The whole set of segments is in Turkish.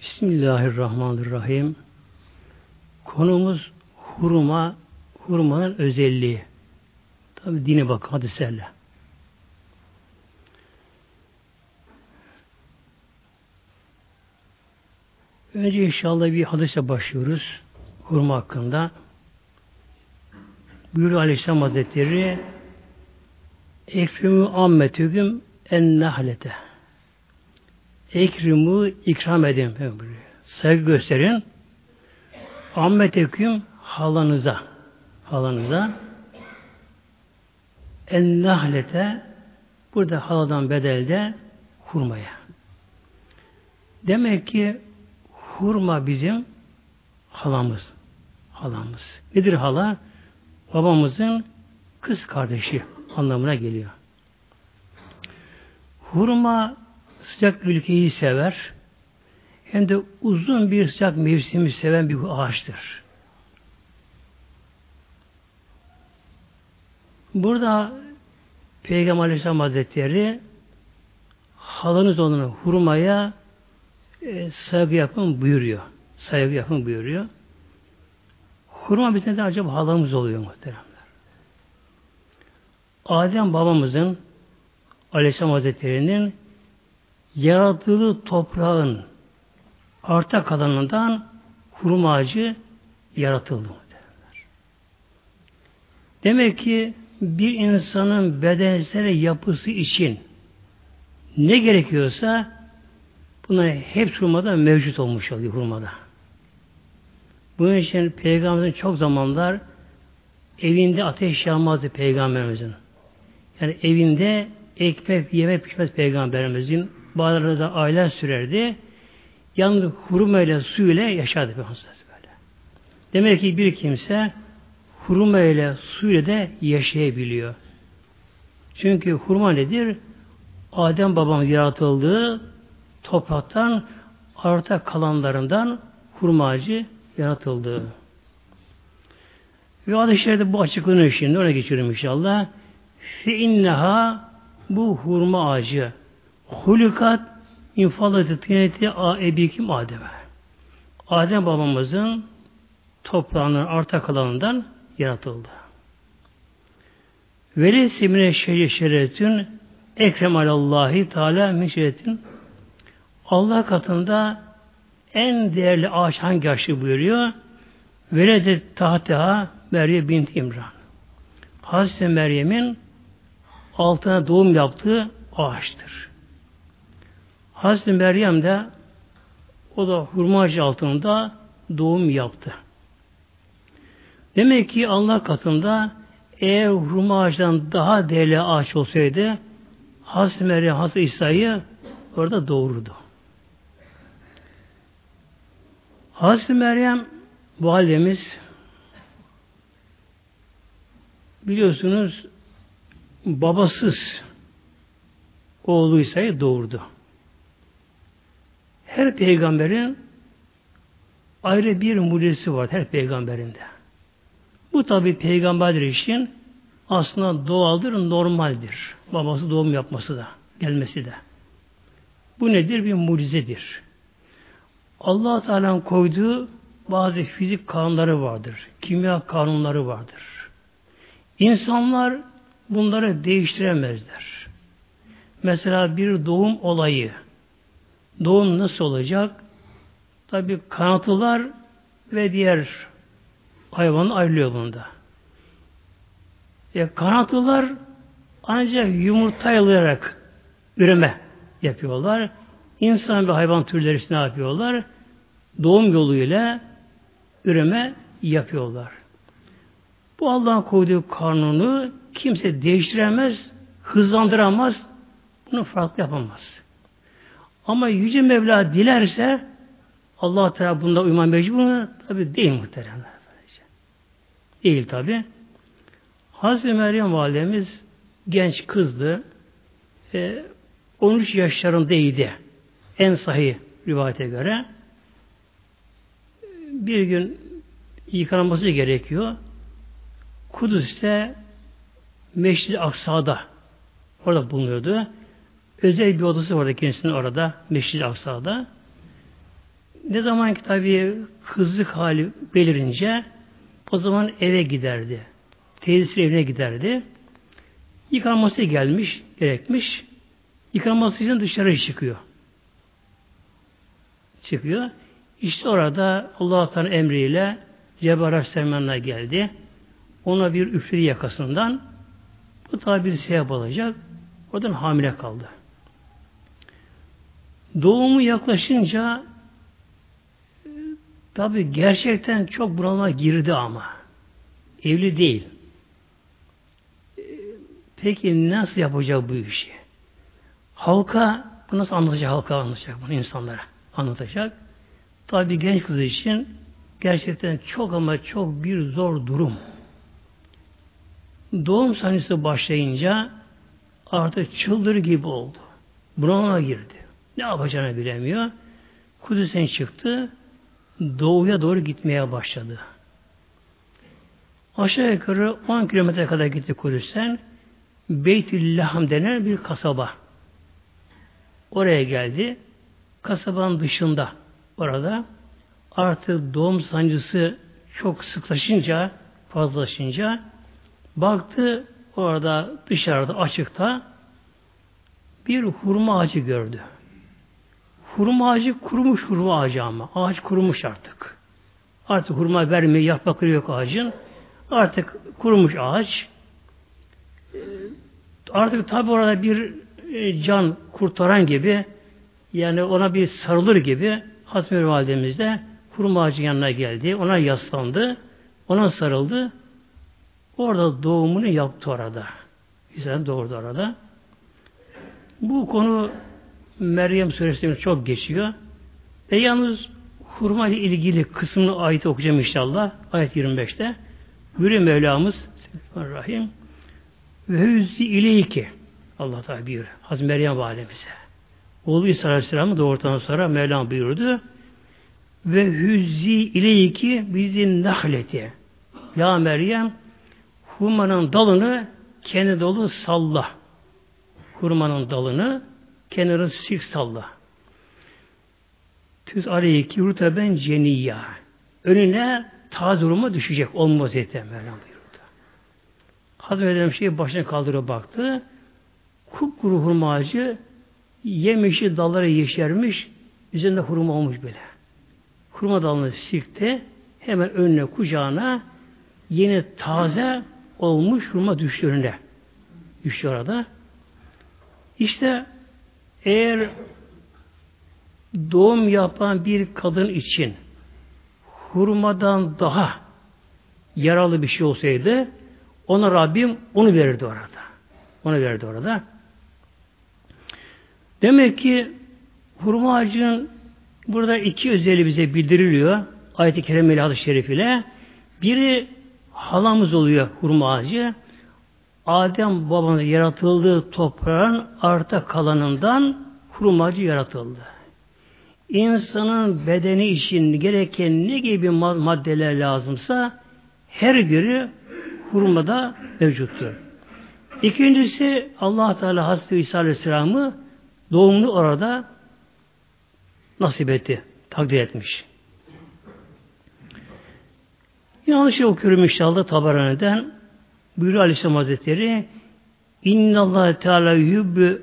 Bismillahirrahmanirrahim. Konumuz hurma, hurmanın özelliği. Tabi dine bak hadislerle. Önce inşallah bir hadise başlıyoruz. Hurma hakkında. Buyuruyor Aleyhisselam Hazretleri Ekrimü ammetügüm en nahlete. Ekrimü ikram edin. Saygı gösterin. Ammeteküm halanıza. Halanıza. En nahlete burada haladan bedelde hurmaya. Demek ki hurma bizim halamız. Halamız. Nedir hala? Babamızın kız kardeşi anlamına geliyor. Hurma sıcak ülkeyi sever. Hem de uzun bir sıcak mevsimi seven bir ağaçtır. Burada Peygamber Aleyhisselam Hazretleri halınız olan hurmaya e, saygı yapın buyuruyor. Saygı yapın buyuruyor. Hurma bizim de acaba halamız oluyor muhteremler. Adem babamızın Aleyhisselam Hazretleri'nin yarattığı toprağın arta kalanından hurma ağacı yaratıldı. Demek ki bir insanın bedensel yapısı için ne gerekiyorsa bunlar hep hurmada mevcut olmuş oluyor hurmada. Bunun için Peygamberimizin çok zamanlar evinde ateş yanmazdı Peygamberimizin. Yani evinde ekmek yemek pişmez Peygamberimizin. Bazıları da aylar sürerdi. Yalnız hurma ile su ile yaşardı Peygamberimiz böyle. Demek ki bir kimse hurma ile su ile de yaşayabiliyor. Çünkü hurma nedir? Adem babamız yaratıldığı topraktan arta kalanlarından hurma ağacı yaratıldı. Ve hadis-i bu açıklanıyor şimdi. Ona geçiyorum inşallah. Fe inneha bu hurma ağacı hulikat infalatı tîneti ebikim Adem'e. Adem babamızın toprağının arta kalanından yaratıldı. Veli simine şeretün ekrem alallahi teala min Allah katında en değerli ağaç hangi ağaçı buyuruyor? Velede tahteha Meryem bint İmran. Hazreti Meryem'in altına doğum yaptığı ağaçtır. Hazreti Meryem de o da hurma ağacı altında doğum yaptı. Demek ki Allah katında eğer hurma ağacından daha değerli ağaç olsaydı Hazreti Meryem, Hazreti İsa'yı orada doğurdu. Hazreti Meryem validemiz biliyorsunuz babasız oğlu İsa'yı doğurdu. Her peygamberin ayrı bir mucizesi var her peygamberinde. Bu tabi peygamberler için aslında doğaldır, normaldir. Babası doğum yapması da, gelmesi de. Bu nedir? Bir mucizedir. allah Teala'nın koyduğu bazı fizik kanunları vardır. Kimya kanunları vardır. İnsanlar bunları değiştiremezler. Mesela bir doğum olayı. Doğum nasıl olacak? Tabi kanatlılar ve diğer hayvan ayrılıyor bunda. E, kanatlılar ancak yumurtaylayarak üreme yapıyorlar. İnsan ve hayvan türleri ne yapıyorlar? Doğum yoluyla üreme yapıyorlar. Bu Allah'ın koyduğu kanunu kimse değiştiremez, hızlandıramaz, bunu farklı yapamaz. Ama Yüce Mevla dilerse Allah Teala bunda uyman mecbur tabi değil muhteremler. Değil tabi. Hazreti Meryem validemiz genç kızdı. E, 13 yaşlarındaydı. En sahih rivayete göre. Bir gün yıkanması gerekiyor. Kudüs'te Meşrid-i Aksa'da orada bulunuyordu. Özel bir odası vardı kendisinin orada Meşrid-i Aksa'da. Ne zaman ki tabii kızlık hali belirince o zaman eve giderdi. Teyzesi evine giderdi. Yıkanması gelmiş, gerekmiş. Yıkanması için dışarı çıkıyor. Çıkıyor. İşte orada Allah Teala emriyle Cebrail Aleyhisselam'a geldi. Ona bir üfledi yakasından. Bu tabi bir sebep olacak. Oradan hamile kaldı. Doğumu yaklaşınca tabi gerçekten çok bunalıma girdi ama. Evli değil. Peki nasıl yapacak bu işi? Halka, bu nasıl anlatacak halka anlatacak bunu insanlara anlatacak. Tabi genç kız için gerçekten çok ama çok bir zor durum. Doğum sancısı başlayınca artık çıldır gibi oldu. Bunalıma girdi. Ne yapacağını bilemiyor. Kudüs'ten çıktı. Doğuya doğru gitmeye başladı. Aşağı yukarı 10 kilometre kadar gitti Kudüs'ten. Beytüllaham denen bir kasaba. Oraya geldi. Kasabanın dışında orada artık doğum sancısı çok sıklaşınca, fazlaşınca baktı orada dışarıda açıkta bir hurma ağacı gördü. Hurma ağacı kurumuş hurma ağacı ama. Ağaç kurumuş artık. Artık hurma vermiyor, yaprakları yok ağacın. Artık kurumuş ağaç. Artık tabi orada bir e, can kurtaran gibi yani ona bir sarılır gibi Hazreti Validemiz de hurma ağacın yanına geldi. Ona yaslandı. Ona sarıldı. Orada doğumunu yaptı orada. Güzel doğurdu orada. Bu konu Meryem suresinde çok geçiyor. Ve yalnız hurma ile ilgili kısmını ayet okuyacağım inşallah. Ayet 25'te. Buyuruyor Mevlamız Bismillahirrahmanirrahim. Ve hüzzi ileyki Allah Teala buyuruyor. Hazreti Meryem validemize. Oğlu İsa Aleyhisselam'ı doğurtan sonra Mevlam buyurdu. Ve hüzzi ileyki bizim nahleti. Ya Meryem hurmanın dalını kendi dolu salla. Hurmanın dalını kenarı sik salla. Tüz aleyki ruteben ceniyya. Önüne taze hurma düşecek. Olmaz yeter Mevlam buyurdu. Hazreti şeyi başına kaldırıp baktı. Kupkuru hurma ağacı yemişi dalları yeşermiş. Üzerinde hurma olmuş böyle. Hurma dalını sikti. Hemen önüne kucağına yeni taze olmuş hurma düştü önüne. Düştü orada. İşte eğer doğum yapan bir kadın için hurmadan daha yaralı bir şey olsaydı ona Rabbim onu verirdi orada. Onu verirdi orada. Demek ki hurma ağacının burada iki özelliği bize bildiriliyor. Ayet-i Kerime ile hadis-i şerif ile. Biri halamız oluyor hurma ağacı. Adem babamız yaratıldığı toprağın arta kalanından hurma ağacı yaratıldı. İnsanın bedeni için gereken ne gibi maddeler lazımsa her biri hurmada mevcuttur. İkincisi Allah Teala Hazreti İsa Aleyhisselam'ı doğumunu orada nasip etti, takdir etmiş. Yanlış okuyorum inşallah Tabarani'den. Buyuruyor Aleyhisselam Hazretleri İnnallâhe Teala yuhibbü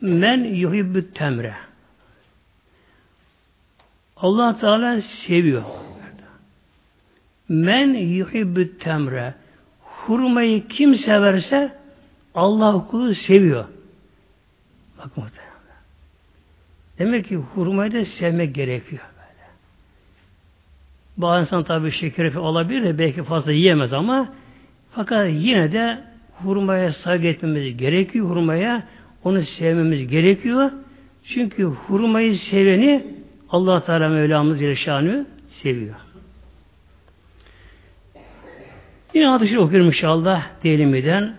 men yuhibbü temre. Allah Teala seviyor. Men yuhibbü temre. Hurmayı kim severse Allah kulu seviyor. Bak muhtemelen. Demek ki hurmayı da sevmek gerekiyor. Böyle. Bazı insan tabi şeker olabilir de belki fazla yiyemez ama fakat yine de hurmaya saygı etmemiz gerekiyor. Hurmaya onu sevmemiz gerekiyor. Çünkü hurmayı seveni Allah Teala Mevlamız Yerşanı seviyor. Yine atışı okuyorum inşallah diyelim eden.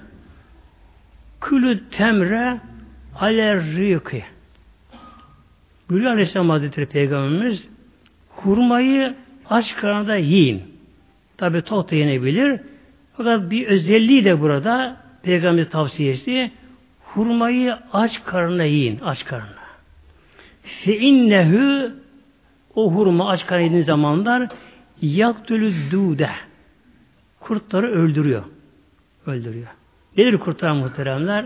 Külü temre aler rıkı. Bülü Aleyhisselam Hazretleri Peygamberimiz hurmayı aç karnında yiyin. Tabi tok da yenebilir. Fakat bir özelliği de burada Peygamber tavsiyesi hurmayı aç karnına yiyin. Aç karnına. Fe innehu o hurma aç karnı zamanlar yaktülü dude kurtları öldürüyor. Öldürüyor. Nedir kurtlar muhteremler?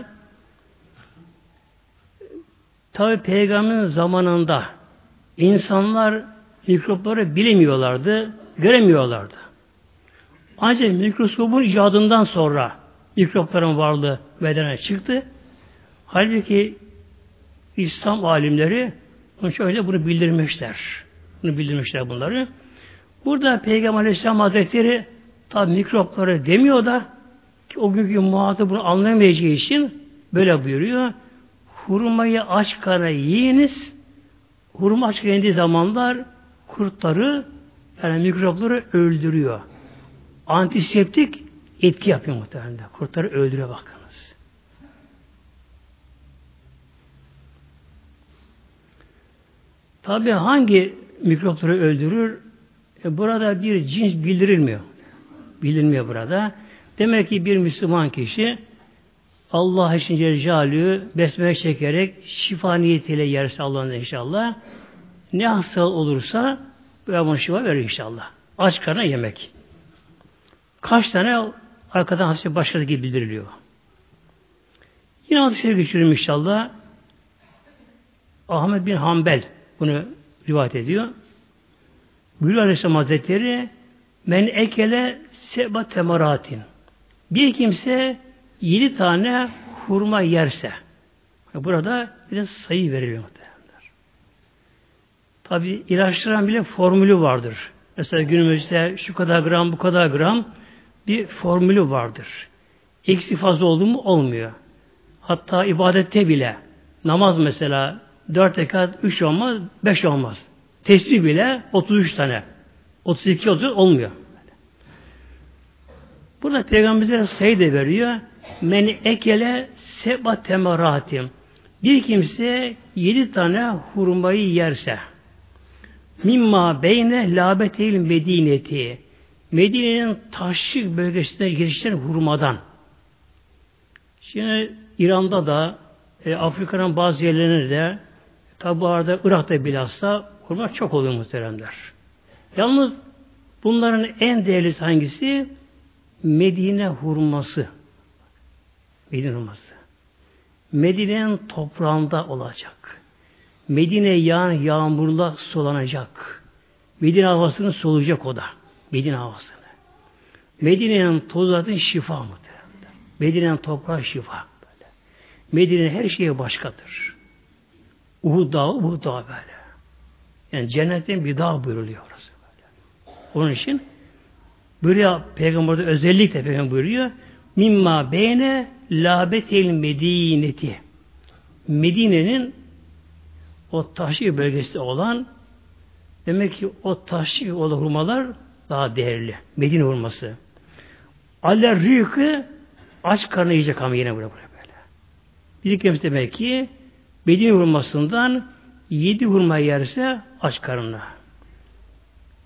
Tabi peygamberin zamanında insanlar mikropları bilemiyorlardı, göremiyorlardı. Ancak mikroskopun icadından sonra mikropların varlığı bedene çıktı. Halbuki İslam alimleri şöyle bunu bildirmişler. Bunu bildirmişler bunları. Burada Peygamber Aleyhisselam Hazretleri tabi mikropları demiyor da ki o günkü muhatı bunu anlamayacağı için böyle buyuruyor. Hurmayı aç kara yiyiniz. Hurma aç zamanlar kurtları yani mikropları öldürüyor. Antiseptik etki yapıyor muhtemelen. Kurtları öldürüyor bakınız. Tabi hangi mikropları öldürür? E burada bir cins bildirilmiyor. Bilinmiyor burada. Demek ki bir Müslüman kişi Allah için Celle besmele çekerek şifa niyetiyle yerse Allah'ın inşallah ne hastalık olursa bu şifa verir inşallah. Aç karnına yemek. Kaç tane arkadan hasta başladı gibi bildiriliyor. Yine hadisleri geçiyorum inşallah. Ahmet bin Hanbel bunu rivayet ediyor. Buyuruyor Aleyhisselam Hazretleri men ekele seba temaratin. Bir kimse yedi tane hurma yerse burada bir de sayı veriliyor. Tabi ilaçların bile formülü vardır. Mesela günümüzde şu kadar gram bu kadar gram bir formülü vardır. Eksi fazla oldu mu olmuyor. Hatta ibadette bile namaz mesela dört rekat üç olmaz, beş olmaz. Tesbih bile 33 tane. 32 30 olmuyor. Burada Peygamberimize sayı da veriyor. Men ekele seba temeratim. Bir kimse yedi tane hurmayı yerse mimma beyne labetil medineti Medine'nin taşlık bölgesine girişten hurmadan. Şimdi İran'da da e, Afrika'nın bazı yerlerinde de tabi arada Irak'ta bilhassa hurma çok oluyor muhteremler. Yalnız bunların en değerlisi hangisi? Medine hurması. Medine hurması. Medine'nin toprağında olacak. Medine yağan yağmurla sulanacak. Medine havasını solacak o da. Medine havasını. Medine'nin tozatın şifa mı? Medine'nin toprağı şifa. Medine'nin her şeyi başkadır. Uhud dağı, Uhud dağı böyle. Yani cennetin bir dağ buyuruluyor orası böyle. Onun için buraya Peygamber'de özellikle Peygamber buyuruyor. Mimma beyne labetel medineti. Medine'nin o taşlı bölgesi olan demek ki o taşlı olan hurmalar daha değerli. Medine hurması. Aller rüyükü aç karnı yiyecek ama yine buraya, buraya böyle. Bir kimse demek ki Medine hurmasından yedi hurma yerse aç karnına.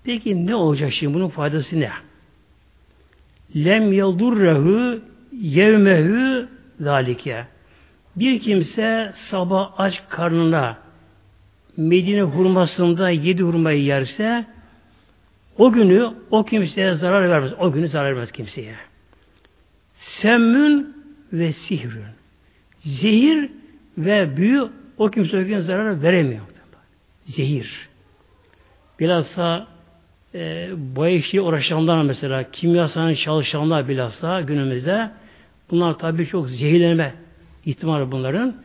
Peki ne olacak şimdi? Bunun faydası ne? Lem yaldurrehu yevmehu zalike. Bir kimse sabah aç karnına Medine hurmasında yedi hurmayı yerse o günü o kimseye zarar vermez. O günü zarar vermez kimseye. Semmün ve sihrün. Zehir ve büyü o kimse o gün zarar veremiyor. Zehir. Bilhassa e, bu işi uğraşanlar mesela kimyasanın çalışanlar bilhassa günümüzde bunlar tabii çok zehirlenme ihtimali bunların.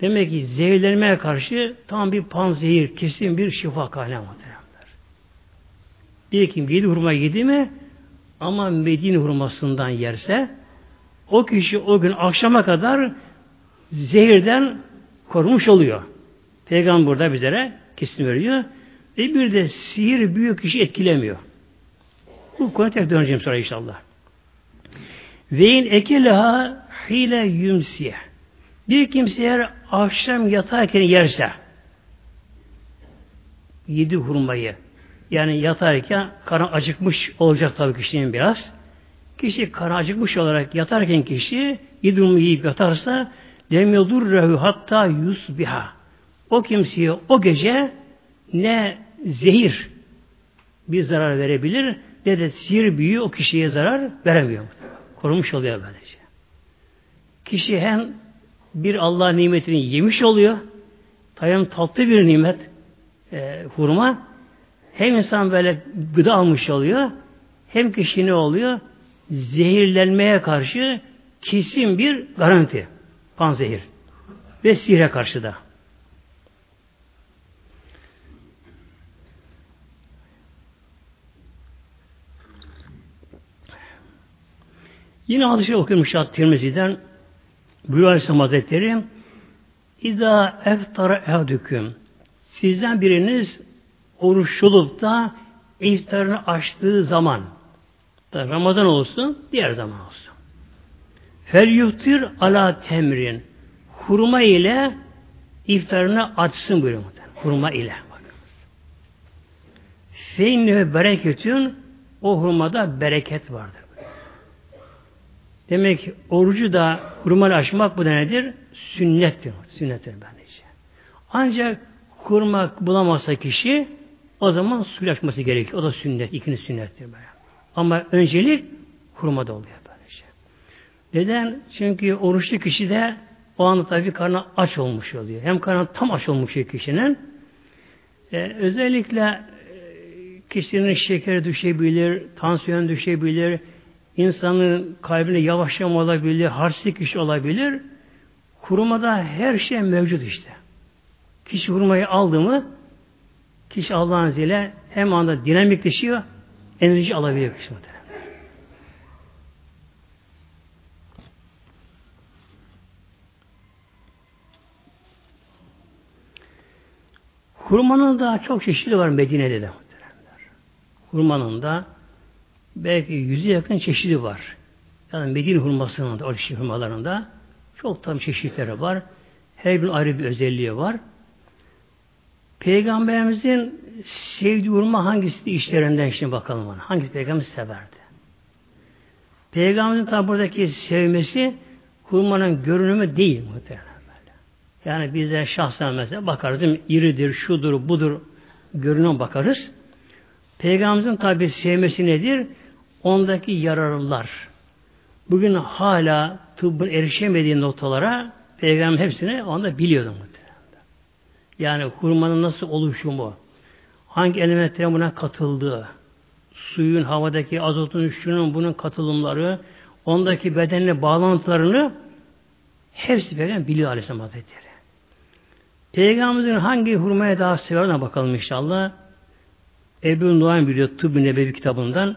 Demek ki zehirlenmeye karşı tam bir panzehir, kesin bir şifa kaynağı bir kim yedi hurma yedi mi ama Medine hurmasından yerse o kişi o gün akşama kadar zehirden korumuş oluyor. Peygamber burada bizlere kesin veriyor. Ve bir de sihir büyük kişi etkilemiyor. Bu konuya tek döneceğim sonra inşallah. Ve in ekeleha hile yumsiye. Bir kimse eğer akşam yatarken yerse yedi hurmayı yani yatarken karın acıkmış olacak tabii kişinin biraz. Kişi karın acıkmış olarak yatarken kişi yedrumu yiyip yatarsa lem rehu hatta yusbiha. O kimseye o gece ne zehir bir zarar verebilir ne de sihir büyü o kişiye zarar veremiyor. Korumuş oluyor böylece. Kişi hem bir Allah nimetini yemiş oluyor. Tayyam tatlı bir nimet e, hurma. Hem insan böyle gıda almış oluyor. Hem kişi ne oluyor? Zehirlenmeye karşı kesin bir garanti. Panzehir. Ve sihre karşı da. Yine hadisi Şahat Tirmizi'den Buyuruyor Aleyhisselam Hazretleri İza eftara ehadüküm Sizden biriniz oruç olup da iftarını açtığı zaman Ramazan olsun, diğer zaman olsun. Fel yuftir ala temrin hurma ile iftarını açsın buyuruyor. Hurma ile. Feyne bereketün o hurmada bereket vardır. Demek ki orucu da hurma açmak bu da nedir? Sünnettir. Sünnettir bence. Ancak hurma bulamazsa kişi o zaman su açması gerekiyor. O da sünnet. İkinci sünnettir böyle. Ama öncelik hurma da oluyor böylece. Neden? Çünkü oruçlu kişi de o anda tabi karnı aç olmuş oluyor. Hem karnı tam aç olmuş kişinin. Ee, özellikle e, kişinin şekeri düşebilir, tansiyon düşebilir, insanın kalbine yavaşlama olabilir, harsizlik iş olabilir. Kurumada her şey mevcut işte. Kişi hurmayı aldı mı kişi Allah'ın izniyle hem anda dinamikleşiyor, enerji alabiliyor muhtemelen. Hurmanın da çok çeşitli var Medine'de de. Hurmanın da belki yüzü yakın çeşidi var. Yani Medine hurmasının da, orijinal hurmalarında çok tam çeşitleri var. Her birinin ayrı bir özelliği var. Peygamberimizin sevdiği hurma hangisi işlerinden şimdi bakalım ona. Hangisi peygamber severdi? Peygamberin tabi buradaki sevmesi hurmanın görünümü değil muhtemelen. Yani bize şahsen mesela bakarız değil mi? İridir, şudur, budur görünüm bakarız. Peygamberimizin tabi sevmesi nedir? ondaki yararlılar. Bugün hala tıbbın erişemediği noktalara peygamber hepsini onda biliyordu Yani hurmanın nasıl oluşumu, hangi elementlerin buna katıldığı, suyun, havadaki azotun, şunun, bunun katılımları, ondaki bedenle bağlantılarını hepsi peygamber biliyor Aleyhisselam Hazretleri. Peygamberimizin hangi hurmaya daha severine bakalım inşallah. Ebu Nuaym biliyor Tıbb-ı Nebevi kitabından.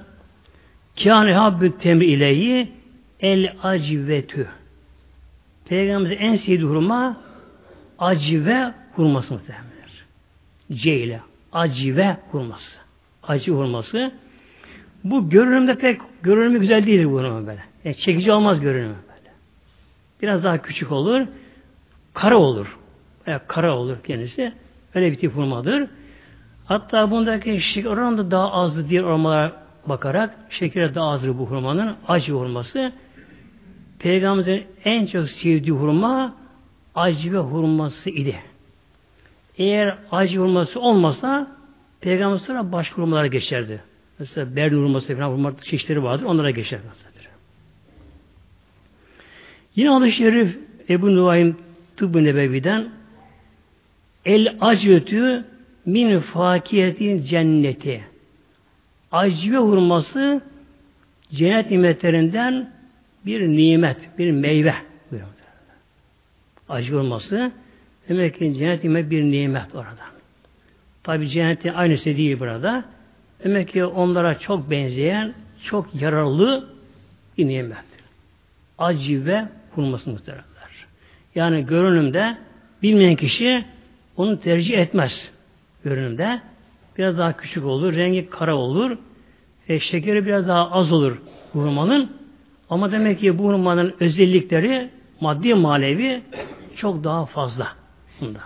Kâne habbü temri ileyi el acvetü. Peygamberimizin en sevdiği hurma acive hurması muhtemelendir. C ile acive hurması. Acı hurması. Bu görünümde pek görünümü güzel değil bu hurma böyle. Yani çekici olmaz görünümü böyle. Biraz daha küçük olur. Kara olur. Yani kara olur kendisi. Öyle bir tip hurmadır. Hatta bundaki şeker oranı da daha azdı diğer hurmalara bakarak şekere daha azdır bu hurmanın acı hurması. Peygamberimizin en çok sevdiği hurma acı ve hurması idi. Eğer acı hurması olmasa Peygamber sonra başka hurmalara geçerdi. Mesela berli hurması falan hurma çeşitleri vardır. Onlara geçer. Mesela. Yine adı şerif Ebu Nuaym Tıbbı Nebevi'den El acıtü min fakiyetin cenneti acve hurması cennet nimetlerinden bir nimet, bir meyve. Acı hurması demek ki cennet nimet bir nimet orada. Tabi cennetin aynısı değil burada. Demek ki onlara çok benzeyen, çok yararlı bir nimettir. Acı ve hurması muhteremler. Yani görünümde bilmeyen kişi onu tercih etmez. Görünümde biraz daha küçük olur, rengi kara olur, e, şekeri biraz daha az olur bu hurmanın. Ama demek ki bu hurmanın özellikleri maddi manevi çok daha fazla bunda.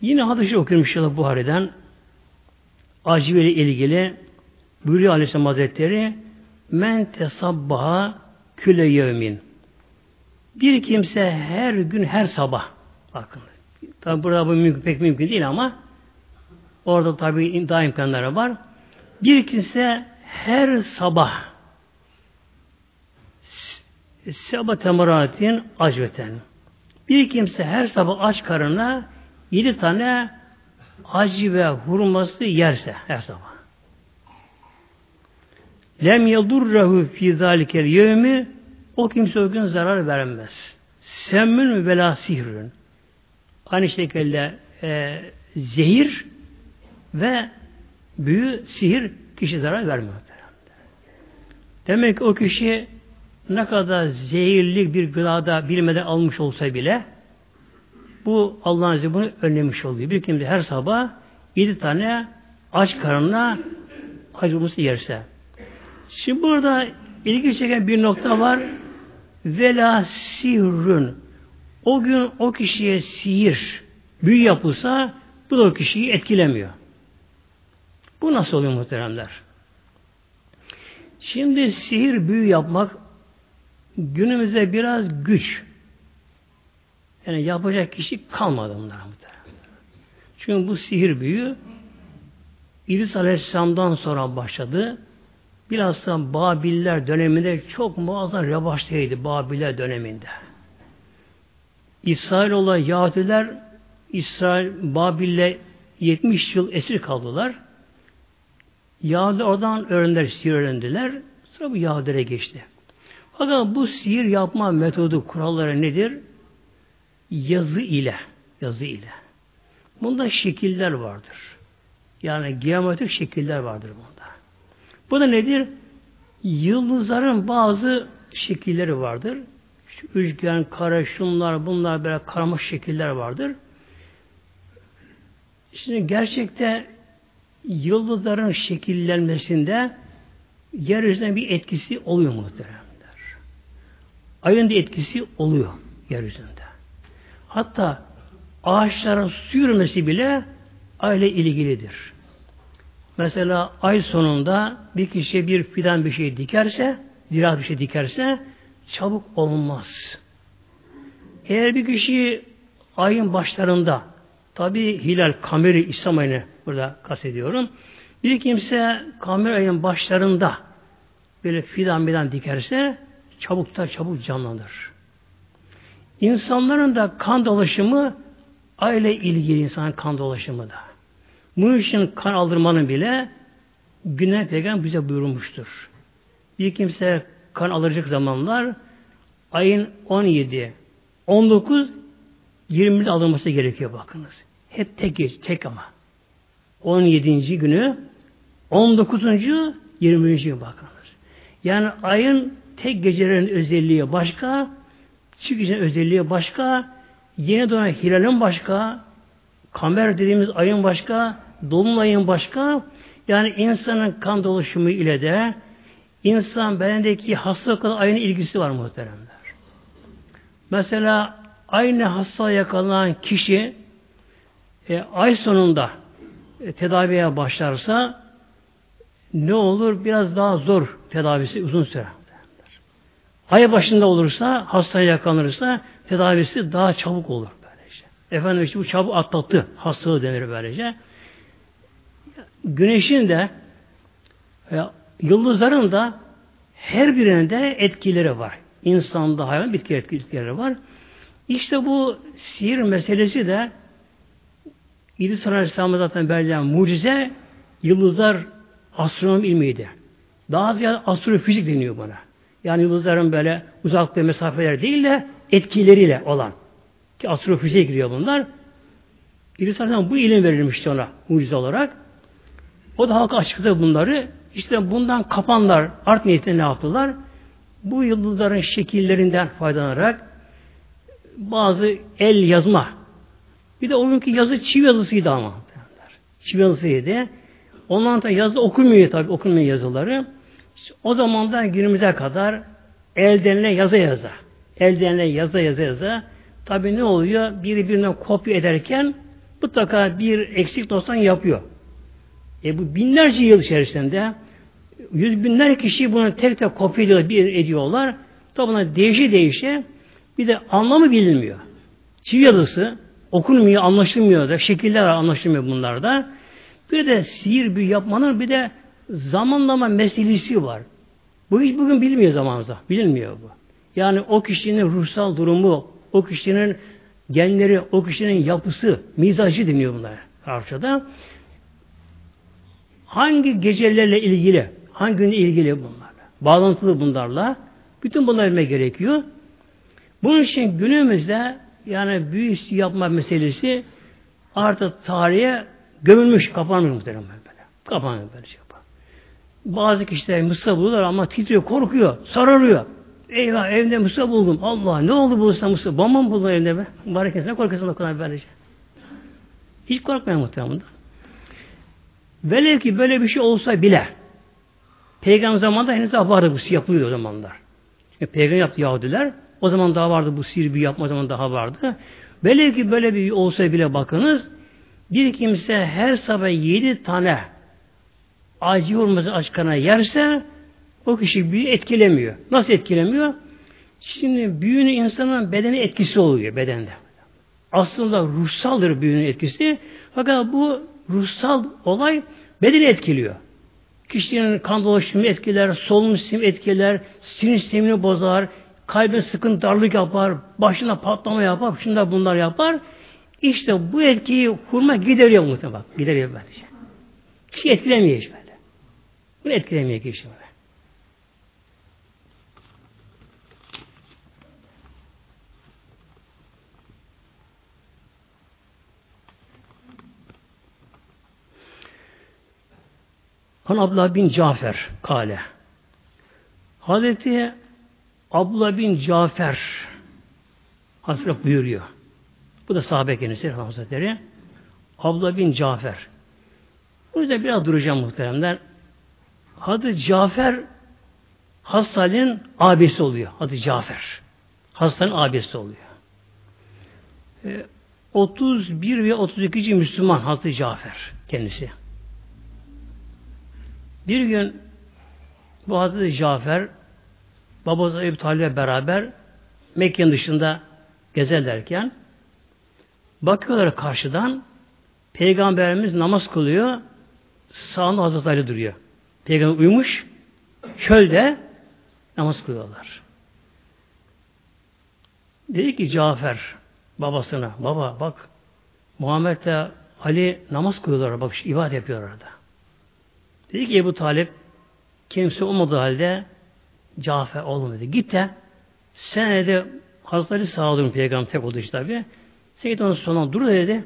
Yine hadisi okuyorum inşallah Buhari'den. İle ilgili buyuruyor Aleyhisselam Hazretleri men tesabbaha küle yevmin bir kimse her gün her sabah Bakın. Tabi burada bu mümkün, pek mümkün değil ama orada tabi daha imkanları var. Bir kimse her sabah sabah temaratin acveten. Bir kimse her sabah aç karnına yedi tane acı ve hurması yerse her sabah. Lem yadurrehu fi zalikel yevmi o kimse o gün zarar vermez. Semmün ve la sihrün. Aynı şekilde e, zehir ve büyü, sihir kişi zarar vermiyor. Demek o kişi ne kadar zehirli bir gıdada bilmeden almış olsa bile bu Allah'ın izniyle bunu önlemiş oluyor. Bir kimse her sabah yedi tane aç karnına acımızı yerse. Şimdi burada ilgi çeken bir nokta var. Vela sihrün. O gün o kişiye sihir, büyü yapılsa bu da o kişiyi etkilemiyor. Bu nasıl oluyor muhteremler? Şimdi sihir, büyü yapmak günümüzde biraz güç. Yani yapacak kişi kalmadı bunlar. Çünkü bu sihir büyü İdris Aleyhisselam'dan sonra başladı. Bilhassa Babiller döneminde çok muazzam revaçtaydı Babiller döneminde. İsrailoğlu Yahudiler İsrail Babil'le 70 yıl esir kaldılar. Yahudi oradan öğrendiler, sihir öğrendiler. Sonra bu Yahudilere geçti. Fakat bu sihir yapma metodu, kuralları nedir? Yazı ile. Yazı ile. Bunda şekiller vardır. Yani geometrik şekiller vardır bunda. Bu da nedir? Yıldızların bazı şekilleri vardır. Şu üçgen, kare, şunlar, bunlar böyle karmaş şekiller vardır. Şimdi gerçekte yıldızların şekillenmesinde yeryüzüne bir etkisi oluyor muhteremler. Ayın da etkisi oluyor yeryüzünde. Hatta ağaçların su yürümesi bile aile ilgilidir. Mesela ay sonunda bir kişi bir fidan bir şey dikerse, ziraat bir şey dikerse çabuk olmaz. Eğer bir kişi ayın başlarında tabi hilal kameri İslam ayını burada kastediyorum. Bir kimse kamer ayın başlarında böyle fidan fidan dikerse çabuk da çabuk canlanır. İnsanların da kan dolaşımı aile ilgili insan kan dolaşımı da. Bunun için kan aldırmanın bile güne peygamber bize buyurmuştur. Bir kimse kan alacak zamanlar ayın 17, 19, 20'de alınması gerekiyor bakınız. Hep tek tek ama. 17. günü 19. 20. gün bakınız. Yani ayın tek gecelerin özelliği başka, gecenin özelliği başka, yeni doğan hilalin başka, kamer dediğimiz ayın başka, dolunayın başka, yani insanın kan dolaşımı ile de insan bedendeki hastalıkla aynı ilgisi var muhteremler. Mesela aynı hasta yakalanan kişi e, ay sonunda e, tedaviye başlarsa ne olur? Biraz daha zor tedavisi uzun süre. Ay başında olursa, hastaya yakalanırsa tedavisi daha çabuk olur böylece. Efendim işte bu çabuk atlattı hastalığı denir böylece. Güneşin de e, yıldızların da her birinde etkileri var. İnsanda, hayvan, bitki etkileri var. İşte bu sihir meselesi de İdris Aleyhisselam'a zaten verilen mucize yıldızlar astronomi ilmiydi. Daha ziyade astrofizik deniyor bana. Yani yıldızların böyle uzaklığı mesafeler değil de etkileriyle olan. Ki astrofiziğe giriyor bunlar. Aleyhisselam bu ilim verilmişti ona mucize olarak. O da halka açıkladı bunları. İşte bundan kapanlar art niyetine ne yaptılar? Bu yıldızların şekillerinden faydalanarak bazı el yazma bir de o günkü yazı çivi yazısıydı ama. Çivi yazısıydı. Ondan da yazı okunmuyor tabi okunmuyor yazıları. O zamandan günümüze kadar eldenle yaza yaza. Eldenle yaza yaza yaza. Tabi ne oluyor? Biri birinden kopya ederken mutlaka bir eksik dostan yapıyor. E bu binlerce yıl içerisinde yüz binler kişi bunu tek tek kopya ediyorlar, bir ediyorlar. Tabi buna değişi değişe bir de anlamı bilinmiyor. Çivi yazısı okunmuyor, anlaşılmıyor da, şekiller anlaşılmıyor bunlarda. Bir de sihir büyü yapmanın bir de zamanlama meselesi var. Bu hiç bugün bilmiyor zamanımızda. Bilinmiyor bu. Yani o kişinin ruhsal durumu, o kişinin genleri, o kişinin yapısı, mizacı deniyor bunlar Arapçada. Hangi gecelerle ilgili, hangi günle ilgili bunlarla, bağlantılı bunlarla, bütün bunları bilmek gerekiyor. Bunun için günümüzde yani büyü yapma meselesi artık tarihe gömülmüş, kapanmış muhtemelen böyle. Kapanmış böyle şey. Bazı kişiler mısır bulurlar ama titriyor, korkuyor, sararıyor. Eyvah evde mısır buldum. Allah ne oldu bulursa mısır? Bomba mı buldun evde be? Mübarek ne korkuyorsun o kadar böylece. Hiç korkmayın muhtemelen. Velev ki böyle bir şey olsa bile Peygamber zamanında henüz daha vardı bu yapılıyor o zamanlar. Yani Peygamber yaptı Yahudiler. O zaman daha vardı bu sihir bir yapma zaman daha vardı. Velev ki böyle bir olsa bile bakınız bir kimse her sabah yedi tane acı hurması açkana yerse o kişi büyü etkilemiyor. Nasıl etkilemiyor? Şimdi büyünün insanın bedeni etkisi oluyor bedende. Aslında ruhsaldır büyünün etkisi. Fakat bu ruhsal olay bedeni etkiliyor. Kişinin kan dolaşımı etkiler, solunum sistemi etkiler, sinir sistemini bozar, kalbe sıkıntı darlık yapar, başına patlama yapar, şunda bunlar yapar. İşte bu etkiyi hurma gideriyor muhtemelen. Gideriyor böylece. Kişi etkilemiyor hiç. Bunu etkilemiyor kişi böyle. Han Abdullah bin Cafer kale. Hazreti Abdullah bin Cafer Hazreti buyuruyor. Bu da sahabe kendisi Hazretleri. Abdullah bin Cafer. Bu yüzden biraz duracağım muhteremler. Hazreti Cafer Hastanın abisi oluyor. Adı Cafer. Hastanın abisi oluyor. E, 31 ve 32. Müslüman Hazreti Cafer kendisi. Bir gün bu Hazreti Cafer babası Ebu Talib'le beraber Mekke'nin dışında gezerlerken bakıyorlar karşıdan Peygamberimiz namaz kılıyor sağında Hazreti Ali duruyor. Peygamber uyumuş çölde namaz kılıyorlar. Dedi ki Cafer babasına baba bak Muhammed'le Ali namaz kılıyorlar bak ibadet yapıyor orada. Dedi ki Ebu Talip kimse olmadığı halde Cafer oğlum dedi. Git de sen de Hazreti sağladın peygamber tek olduğu için tabi. Sen git onun sonuna dur dedi.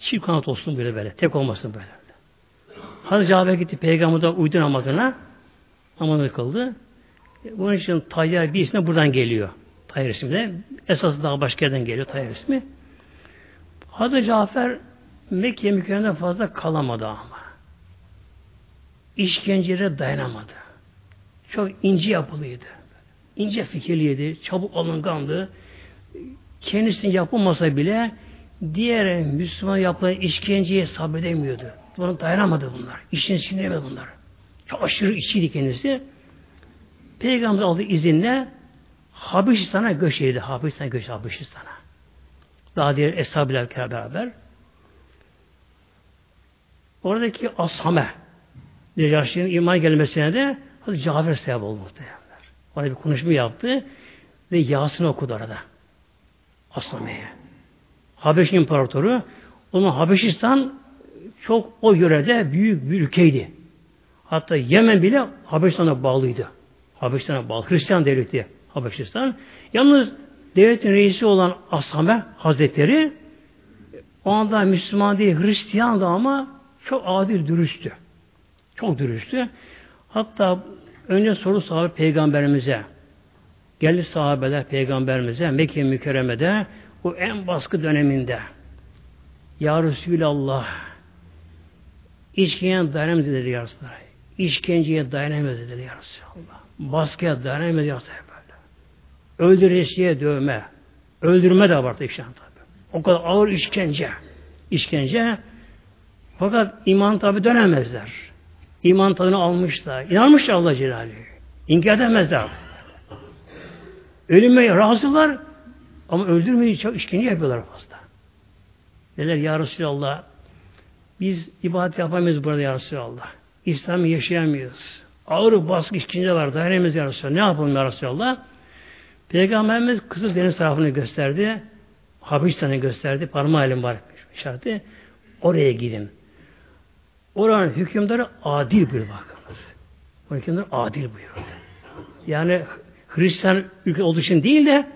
Çift kanat olsun böyle böyle. Tek olmasın böyle. Hazreti Cafer gitti peygamberden uydu namazına. Namazını kıldı. Bunun için Tayyar bir ismi buradan geliyor. Tayyar ismi de. Esas daha başka yerden geliyor Tayyar ismi. Hazreti Cafer Mekke mükerremden fazla kalamadı ama işkencelere dayanamadı. Çok ince yapılıydı. İnce fikirliydi, çabuk alıngandı. Kendisinin yapılmasa bile diğer Müslüman yapılan işkenceye sabredemiyordu. Buna dayanamadı bunlar. İşin içinde bunlar. Çok aşırı içiydi kendisi. Peygamber aldığı izinle Habeşistan'a göç edildi. Habeşistan'a göç Habeşistan'a. Daha diğer eshab beraber. Oradaki Ashame Necaşi'nin iman gelmesine de Hazreti Cafer sebep oldu muhtemelenler. Orada bir konuşma yaptı ve Yasin okudu arada. Aslame'ye. Habeş İmparatoru onun Habeşistan çok o yörede büyük bir ülkeydi. Hatta Yemen bile Habeşistan'a bağlıydı. Habeşistan'a bağlı. Hristiyan devleti Habeşistan. Yalnız devletin reisi olan Asame Hazretleri o anda Müslüman değil Hristiyandı ama çok adil dürüsttü. Çok dürüsttü. Hatta önce soru sahabe peygamberimize geldi sahabeler peygamberimize Mekke mükerremede o en baskı döneminde Ya Resulallah işkenceye dayanamaz dedi ya Resulallah. İşkenceye dayanamaz dedi ya Resulallah. Baskıya dayanamaz ya Resulallah. Öldüresiye dövme. Öldürme de abartı işte. O kadar ağır işkence. İşkence. Fakat iman tabi dönemezler. İman tadını almışlar. İnanmışlar Allah Celaluhu. İnkar edemezler. Ölüme razılar ama öldürmeyi çok işkence yapıyorlar fazla. Dediler Ya Resulallah biz ibadet yapamayız burada Ya Resulallah. İslam'ı yaşayamıyoruz. Ağır baskı işkence var. Dayanamıyoruz Ya Resulallah. Ne yapalım Ya Resulallah? Peygamberimiz Kızıl Deniz tarafını gösterdi. Habeşistan'ı gösterdi. Parmağı elim var işareti. Oraya gidin. Oranın hükümdarı adil bir bakınız. O hükümdar adil buyurdu. Yani Hristiyan ülke olduğu için değil de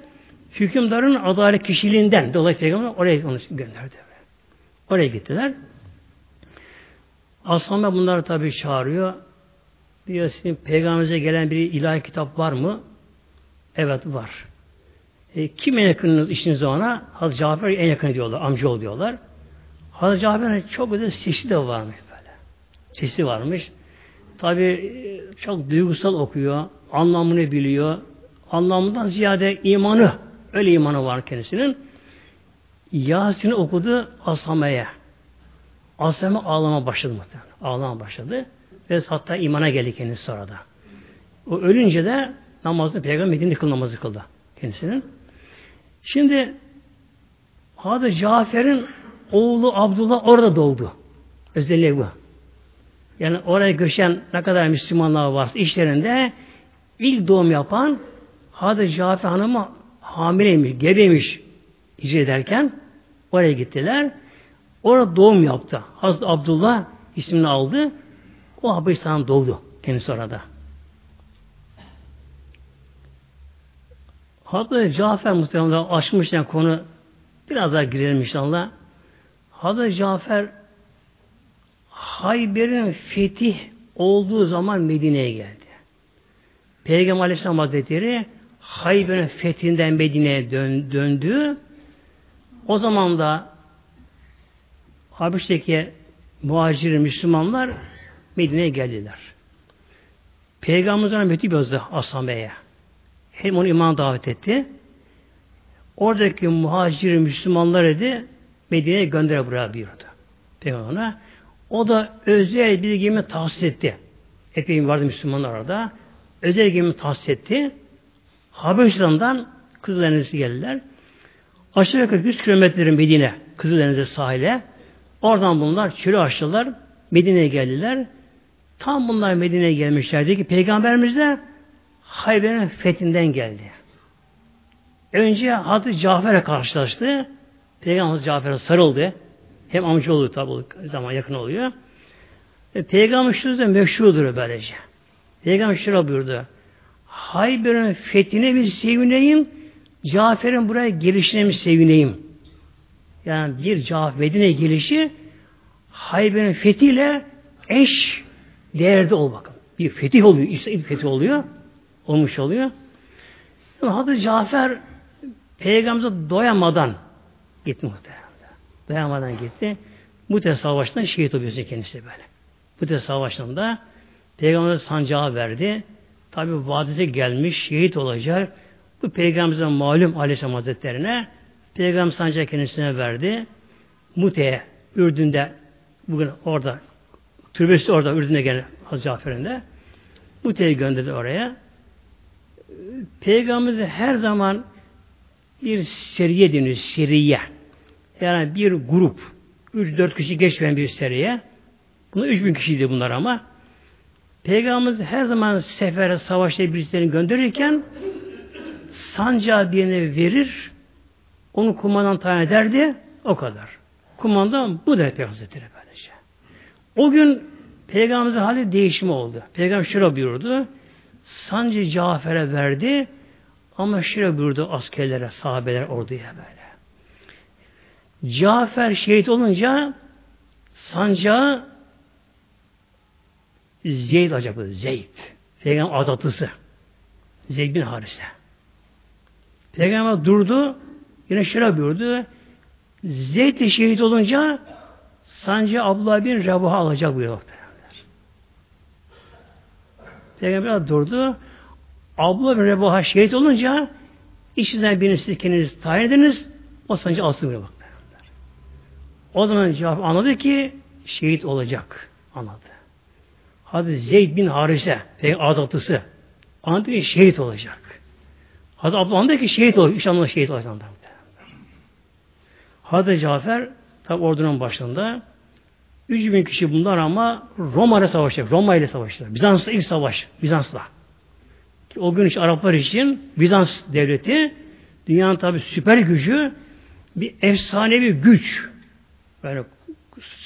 hükümdarın adalet kişiliğinden dolayı peygamber oraya onu gönderdi. Oraya gittiler. Aslanlar bunları tabi çağırıyor. Diyor sizin peygamberimize gelen bir ilahi kitap var mı? Evet var. E, kim en yakınınız işiniz ona? Hazreti Cafer en yakın diyorlar. Amca diyorlar. Hazreti Cafer'in çok güzel sesi de varmış böyle. Sesi varmış. Tabi e, çok duygusal okuyor. Anlamını biliyor. Anlamından ziyade imanı öyle imanı var kendisinin. Yasin'i okudu Asame'ye. Asame ağlama başladı muhtemelen. Ağlama başladı. Ve hatta imana geldi kendisi sonra da. O ölünce de namazını Peygamber Medine'de kıl namazı kıldı kendisinin. Şimdi Hazreti Cafer'in oğlu Abdullah orada doğdu. Özelliği bu. Yani oraya göçen ne kadar Müslümanlar varsa işlerinde ilk doğum yapan Hazreti Cafer Hanım'ı hamileymiş, gebeymiş hicret ederken oraya gittiler. Orada doğum yaptı. Hazreti Abdullah ismini aldı. O Habeşistan'dan doğdu kendisi orada. Hazreti Cafer muhtemelen açmışken konu biraz daha girelim inşallah. Hazreti Cafer Hayber'in fetih olduğu zaman Medine'ye geldi. Peygamber Aleyhisselam Hazretleri Hayber'in fethinden Medine'ye dön, döndü. O zaman da Habeş'teki muhacir Müslümanlar Medine'ye geldiler. Peygamberimizden mektup yazdı Aslan Bey'e. Hem onu iman davet etti. Oradaki muhacir Müslümanlar dedi Medine'ye gönder buraya buyurdu. Peygamber'e. O da özel bir gemi tahsis etti. Epey vardı Müslümanlar orada. Özel gemi tahsis etti. Habeşistan'dan Kızıldeniz'e geldiler. Aşağı yukarı 100 kilometrenin Medine, Kızıldeniz'e sahile. Oradan bunlar çölü açtılar. Medine'ye geldiler. Tam bunlar Medine'ye gelmişlerdi ki Peygamberimiz de Hayber'in fethinden geldi. Önce Hazreti Cafer'e karşılaştı. Peygamber Cafer'e sarıldı. Hem amca oluyor tabi zaman yakın oluyor. E, Peygamber şu da meşhurdur böylece. Peygamber şöyle buyurdu. Hayber'in fethine bir sevineyim. Cafer'in buraya gelişine mi sevineyim? Yani bir Cafer Medine gelişi Hayber'in fethiyle eş değerde ol bakın. Bir fetih oluyor. İşte bir fetih oluyor. Olmuş oluyor. Hazreti Cafer Peygamber'e doyamadan gitti muhtemelen. Doyamadan gitti. Mute Savaşı'ndan şehit oluyor kendisi böyle. Mute Savaşı'nda Peygamber sancağı verdi. Tabi vadise gelmiş, şehit olacak. Bu Peygamberimizin malum Aleyhisselam Hazretlerine Peygamber sancağı kendisine verdi. Mute'ye, Ürdün'de bugün orada türbesi orada Ürdün'de gene Hazreti Cafer'in de Mute'yi gönderdi oraya. Peygamberimiz her zaman bir seriye deniyor, seriye. Yani bir grup, 3-4 kişi geçmeyen bir seriye. Bunlar 3000 kişiydi bunlar ama. Peygamberimiz her zaman sefere, savaşta birisini gönderirken sancağı birine verir, onu kumandan tayin ederdi, o kadar. Kumandan bu da Peygamber böylece. O gün Peygamberimizin hali değişimi oldu. Peygamber şöyle buyurdu, sancı Cafer'e verdi, ama şöyle buyurdu askerlere, sahabeler orduya böyle. Cafer şehit olunca sancağı Zeyd alacak bu. Zeyd. Peygamber azatlısı. Zeyd bin Harise. Peygamber durdu. Yine şöyle buyurdu. Zeyd şehit olunca sancı Abdullah bin Rebuh'a alacak buyuruyor. Peygamber durdu. Abdullah bin Rebuh'a şehit olunca içinden birini siz kendiniz tayin ediniz. O sancı alsın buyuruyor. O zaman cevap anladı ki şehit olacak. Anladı. Hadi Zeyd bin Harise, azatlısı. Anladı ki şehit olacak. Hadi Abdullah anladı ki şehit olacak. İnşallah şehit olacak. Hadi Cafer Tabi ordunun başında. 3000 kişi bunlar ama Roma ile savaşacak. Roma ile savaşacak. Bizans'la ilk savaş. Bizans'la. O gün için Araplar için Bizans devleti dünyanın tabi süper gücü bir efsanevi güç. Böyle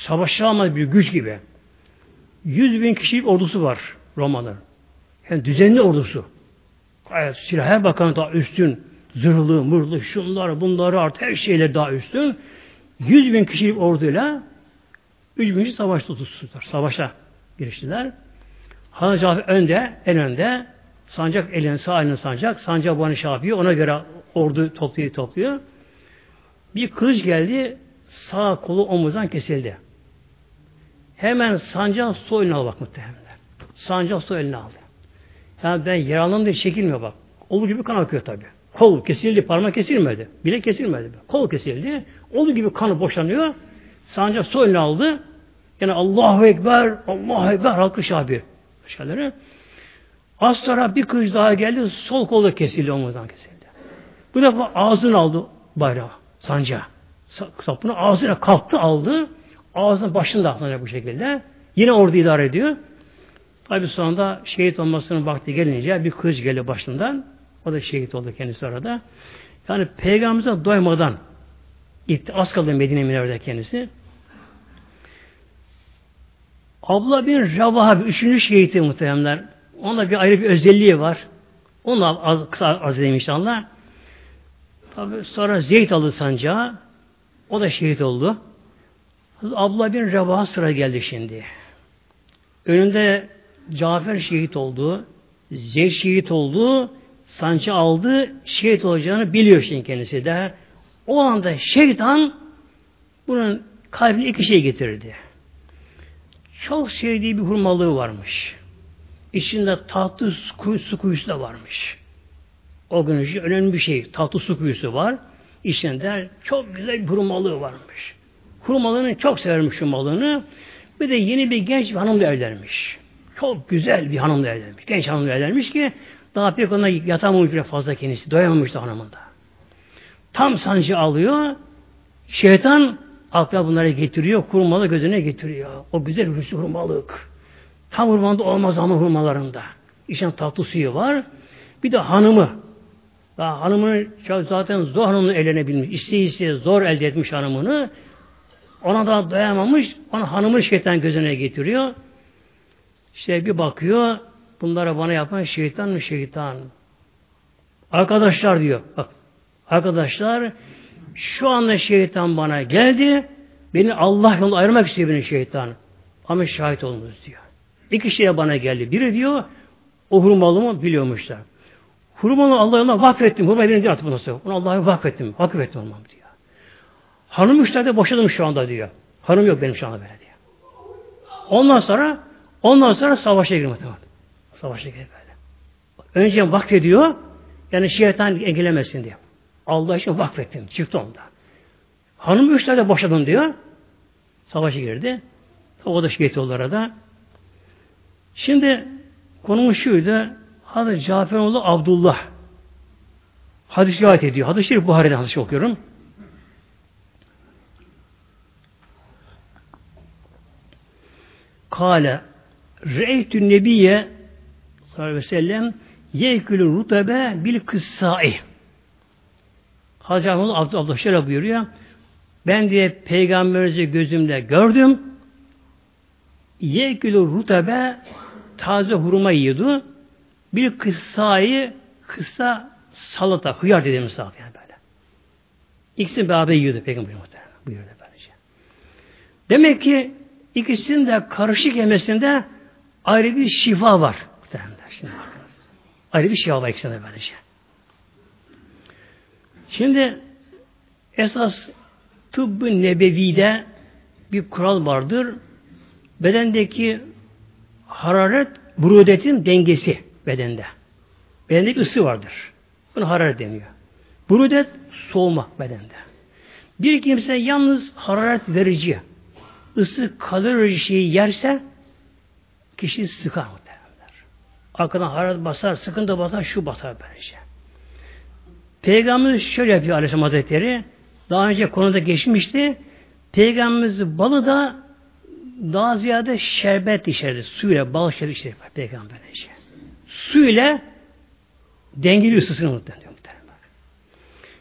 savaşamaz bir güç gibi. 100 bin kişilik ordusu var Roma'nın. Yani düzenli ordusu. Gayet silah her bakan daha üstün. Zırhlı, mırhlı, şunlar, bunları artık her şeyler daha üstün. 100 bin kişilik orduyla 3 bin kişi savaşta tutuştular. Savaşa giriştiler. Hazreti Cafer önde, en önde. Sancak elini sağ elini sancak. Sancak bana şey yapıyor. Ona göre ordu topluyor topluyor. Bir kılıç geldi. Sağ kolu omuzdan kesildi. Hemen sancağın sol eline al bak muhtemelen. Sancak sol eline aldı. Yani ben yaralandım diye çekilmiyor bak. Olu gibi kan akıyor tabi. Kol kesildi, parmak kesilmedi. Bile kesilmedi. Kol kesildi. Olu gibi kanı boşanıyor. Sancak sol eline aldı. Yani Allahu Ekber, Allahu Ekber halkı şabi. Şeyleri. Az sonra bir kılıç daha geldi. Sol kolda kesildi, omuzdan kesildi. Bu defa ağzını aldı bayrağı, sancağı. Sapını ağzına kalktı aldı. Ağzının başında atlanacak bu şekilde. Yine ordu idare ediyor. Tabi sonunda şehit olmasının vakti gelince bir kız geldi başından. O da şehit oldu kendisi arada. Yani peygamberimize doymadan. Az kaldı Medine Münevver'de kendisi. Abla bin Ravaha bir üçüncü şehiti muhtemelenler. Onda bir ayrı bir özelliği var. Onu az, kısa az inşallah. Tabi sonra Zeyd aldı sancağı. O da şehit oldu. Abla bin Ravaha sıra geldi şimdi. Önünde Cafer şehit oldu. Zeyd şehit oldu. Sancı aldı. Şehit olacağını biliyor şimdi kendisi de. O anda şeytan bunun kalbine iki şey getirdi. Çok sevdiği bir hurmalığı varmış. İçinde tatlı su, su kuyusu da varmış. O gün için önemli bir şey. Tatlı su kuyusu var. İçinde çok güzel bir hurmalığı varmış. Hurmalığını çok severmiş hurmalığını. Bir de yeni bir genç bir hanımla evlenmiş. Çok güzel bir hanımla evlenmiş. Genç hanımla evlenmiş ki daha pek ona yatamamış bile fazla kendisi. Doyamamış da hanımında. Tam sancı alıyor. Şeytan akla bunları getiriyor. Hurmalı gözüne getiriyor. O güzel hüsnü hurmalık. Tam hurmanda olmaz ama hurmalarında. İçin tatlı suyu var. Bir de hanımı. Daha hanımını zaten zor hanımını evlenebilmiş. İsteye isteye zor elde etmiş hanımını. Ona da dayanamamış. Ona hanımı şeytan gözüne getiriyor. İşte bir bakıyor. Bunlara bana yapan şeytan mı şeytan? Arkadaşlar diyor. Bak. Arkadaşlar şu anda şeytan bana geldi. Beni Allah yolunda ayırmak istiyor beni şeytan. Ama şahit olunuz diyor. İki şeye bana geldi. Biri diyor o hurmalımı biliyormuşlar. Hurmalı Allah yoluna vakfettim. Hurmayı birinci artık nasıl? Onu Allah'a vakfettim. Vakfettim olmam diyor. Hanım müşteride boşadım şu anda diyor. Hanım yok benim şu anda böyle diyor. Ondan sonra ondan sonra savaşa girmek tamam. Savaşa girmek böyle. Önce vakfediyor. Yani şeytan engellemesin diye. Allah için vakfettim. Çıktı onda. Hanım üç tane boşadım diyor. Savaşa girdi. O da şehit oldu arada. Şimdi konumuz şuydu. Hazreti Caferoğlu Abdullah. Hadis rivayet ediyor. Hadis şerif Buhari'den hadis okuyorum. Kale Re'ytü Nebiye sallallahu aleyhi ve sellem yekülü rutebe bil kıssai. Hazreti Abdullah, Abdullah şöyle buyuruyor. Ben diye peygamberimizi gözümle gördüm. Yekülü rutebe taze hurma yiyordu. Bir kıssayı kısa salata, hıyar dediğimiz salata yani böyle. İkisini beraber yiyordu peygamber muhtemelen. Buyurdu böylece. Demek ki ikisinin de karışık yemesinde ayrı bir şifa var. Şimdi bakınız. Ayrı bir şifa var ikisinde böylece. Şimdi esas tıbbı nebevide bir kural vardır. Bedendeki hararet brudetin dengesi bedende. Bedende ısı vardır. Buna hararet deniyor. Brudet soğuma bedende. Bir kimse yalnız hararet verici, ısı kalori şeyi yerse kişi sıkar. Arkadan hararet basar, sıkıntı basar, şu basar böylece. Peygamberimiz şöyle yapıyor Aleyhisselam Hazretleri. Daha önce konuda geçmişti. Peygamberimiz balı da daha ziyade şerbet içerdi. Suyla, bal şerbet içerdi peygamber işte. Su ile dengeli ısısını muhtemelen.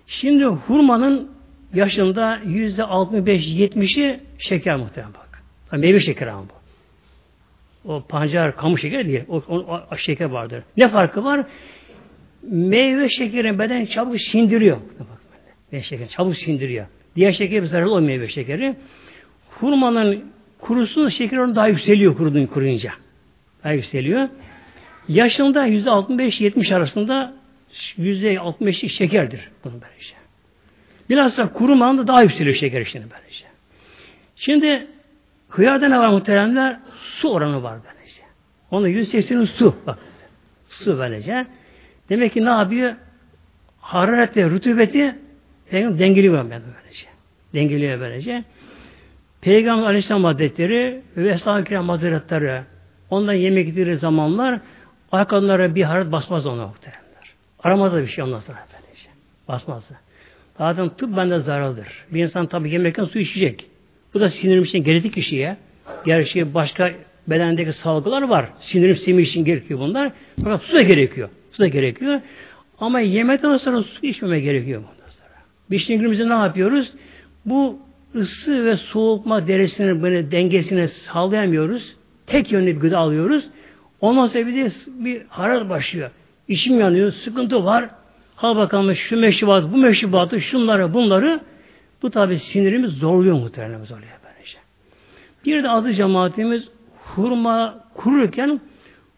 Şimdi hurmanın yaşında yüzde 65-70'i şeker muhtemelen bak. Meyve şekeri ama bu. O pancar, kamu şekeri değil. O, o, o şeker vardır. Ne farkı var? Meyve şekeri beden çabuk sindiriyor. Meyve şekeri çabuk sindiriyor. Diğer şeker zararlı o meyve şekeri. Hurmanın kurusun şekeri onu daha yükseliyor kurudun kuruyunca. Daha yükseliyor. Yaşında yüzde 65-70 arasında yüzde 65'lik şekerdir. Bunun böylece. Bilhassa kurumanın daha yükseliyor şeker işini böylece. Şimdi hıyarda ne var muhteremler? Su oranı var böylece. Onun %80'i su. Bak. Su böylece. Demek ki ne yapıyor? Hararetle rutubeti Peygamber dengeliyor böylece. Dengeliyor böylece. Peygamber Aleyhisselam Hazretleri ve Eshab-ı Kiram Hazretleri ondan yemek yedikleri zamanlar arkalarına bir hararet basmaz ona muhteremler. Aramaz da bir şey ondan sonra böylece. Basmaz da. Zaten tıp bende zararlıdır. Bir insan tabi yemekten su içecek. Bu da sinirim için gerekli kişiye. Gerçi başka bedendeki salgılar var. Sinirim simi için gerekiyor bunlar. Fakat su da gerekiyor. Su da gerekiyor. Ama yemekten sonra su içmeme gerekiyor bundan sonra. Biz günümüzde ne yapıyoruz? Bu ısı ve soğukma derecesini böyle dengesini sağlayamıyoruz. Tek yönlü bir gıda alıyoruz. Ondan sonra bir de bir hararet başlıyor. İçim yanıyor, sıkıntı var. Ha bakalım şu meşrubatı, bu meşrubatı, şunları, bunları bu tabi sinirimiz zorluyor muhtemelen zorluyor böylece. Bir de azı cemaatimiz hurma kururken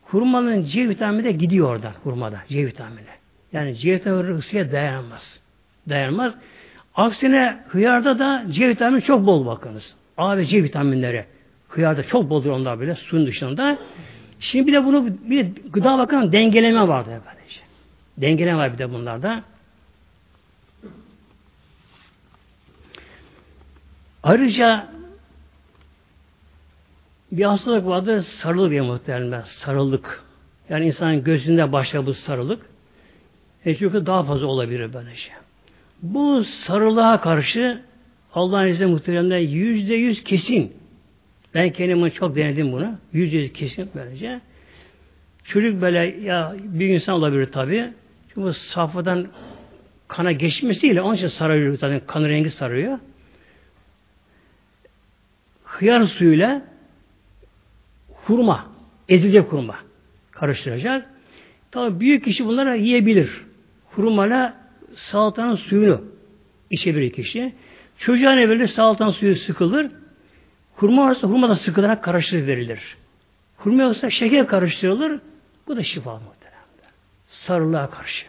hurmanın C vitamini de gidiyor oradan hurmada C vitamini. Yani C vitamini ısıya dayanmaz. Dayanmaz. Aksine hıyarda da C vitamini çok bol bakınız. A ve C vitaminleri. Hıyarda çok boldur onlar bile suyun dışında. Şimdi bir de bunu bir de gıda bakımından dengeleme vardı böylece. Dengeleme var bir de bunlarda. Ayrıca bir hastalık vardı sarılık diye muhtemelen sarılık. Yani insanın gözünde başlar bu sarılık. E çünkü daha fazla olabilir böylece. Şey. Bu sarılığa karşı Allah'ın izniyle muhteremden yüzde yüz kesin. Ben kendime çok denedim bunu. Yüzde yüz kesin böylece. Çocuk böyle ya bir insan olabilir tabi. Çünkü bu safhadan kana geçmesiyle onun için sarıyor zaten kan rengi sarıyor. Hıyar suyuyla hurma, ezilecek hurma karıştıracak. Tabi büyük kişi bunlara yiyebilir. Hurmayla salatanın suyunu içebilir kişi. Çocuğa ne verilir? Salatanın suyu sıkılır. Hurma varsa hurma da sıkılarak karıştırır verilir. Hurma yoksa şeker karıştırılır. Bu da şifa muhteremde. Sarılığa karşı.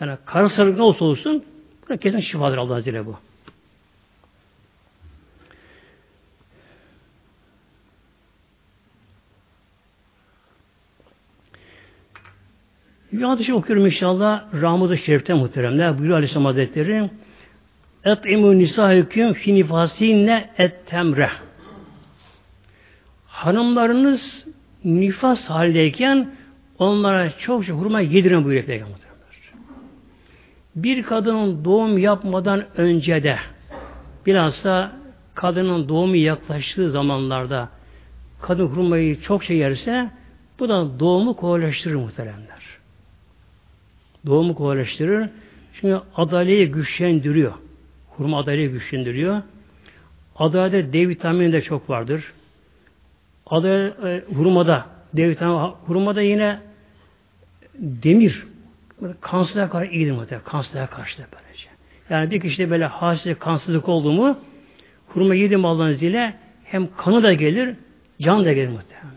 Yani karın sarılık ne olsa olsun bu da kesin şifadır Allah Azze bu. Bir hadisi okuyorum inşallah. Ramud-ı Şerif'te muhteremler. Buyuruyor Aleyhisselam Hazretleri Et'imu nisahüküm fi nifasinne et temre. Hanımlarınız nifas haldeyken onlara çok çok hurma yedirin buyuruyor Peygamber. Bir kadının doğum yapmadan önce de bilhassa kadının doğumu yaklaştığı zamanlarda kadın hurmayı çok şey yerse bu da doğumu kolaylaştırır muhteremler. Doğumu kolaylaştırır. Çünkü adaleyi güçlendiriyor. Hurma adaleyi güçlendiriyor. Adalede D vitamini de çok vardır. Adalet, e, hurmada D vitamini, hurmada yine demir kansızlığa karşı iyidir muhtemelen. Kansızlığa karşı da böylece. Yani bir kişide böyle hastalık, kansızlık oldu mu hurma yedi mi Allah'ın hem kanı da gelir, can da gelir muhtemelen.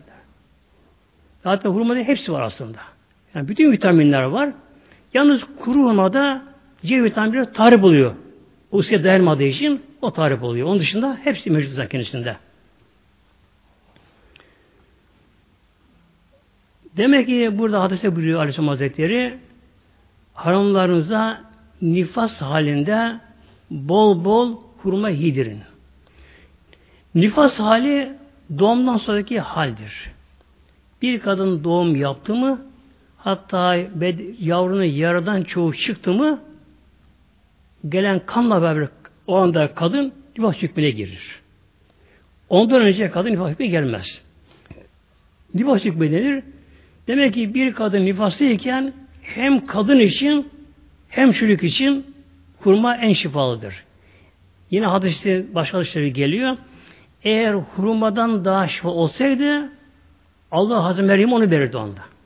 Zaten hurmada hepsi var aslında. Yani bütün vitaminler var. Yalnız kuru hurmada C vitamini tarif oluyor. O ıskıya dayanmadığı için o tarif oluyor. Onun dışında hepsi mevcut zaten kendisinde. Demek ki burada hadise buyuruyor Aleyhisselam Hazretleri hanımlarınıza nifas halinde bol bol hurma yedirin. Nifas hali doğumdan sonraki haldir. Bir kadın doğum yaptı mı hatta yavrunun yaradan çoğu çıktı mı gelen kanla beraber o anda kadın nifas hükmüne girir. Ondan önce kadın nifas hükmü gelmez. Nifas hükmü denir. Demek ki bir kadın nifastayken hem kadın için hem çocuk için hurma en şifalıdır. Yine hadiste başka hadisleri geliyor. Eğer hurmadan daha şifa olsaydı Allah Hazreti Meryem onu verirdi onda.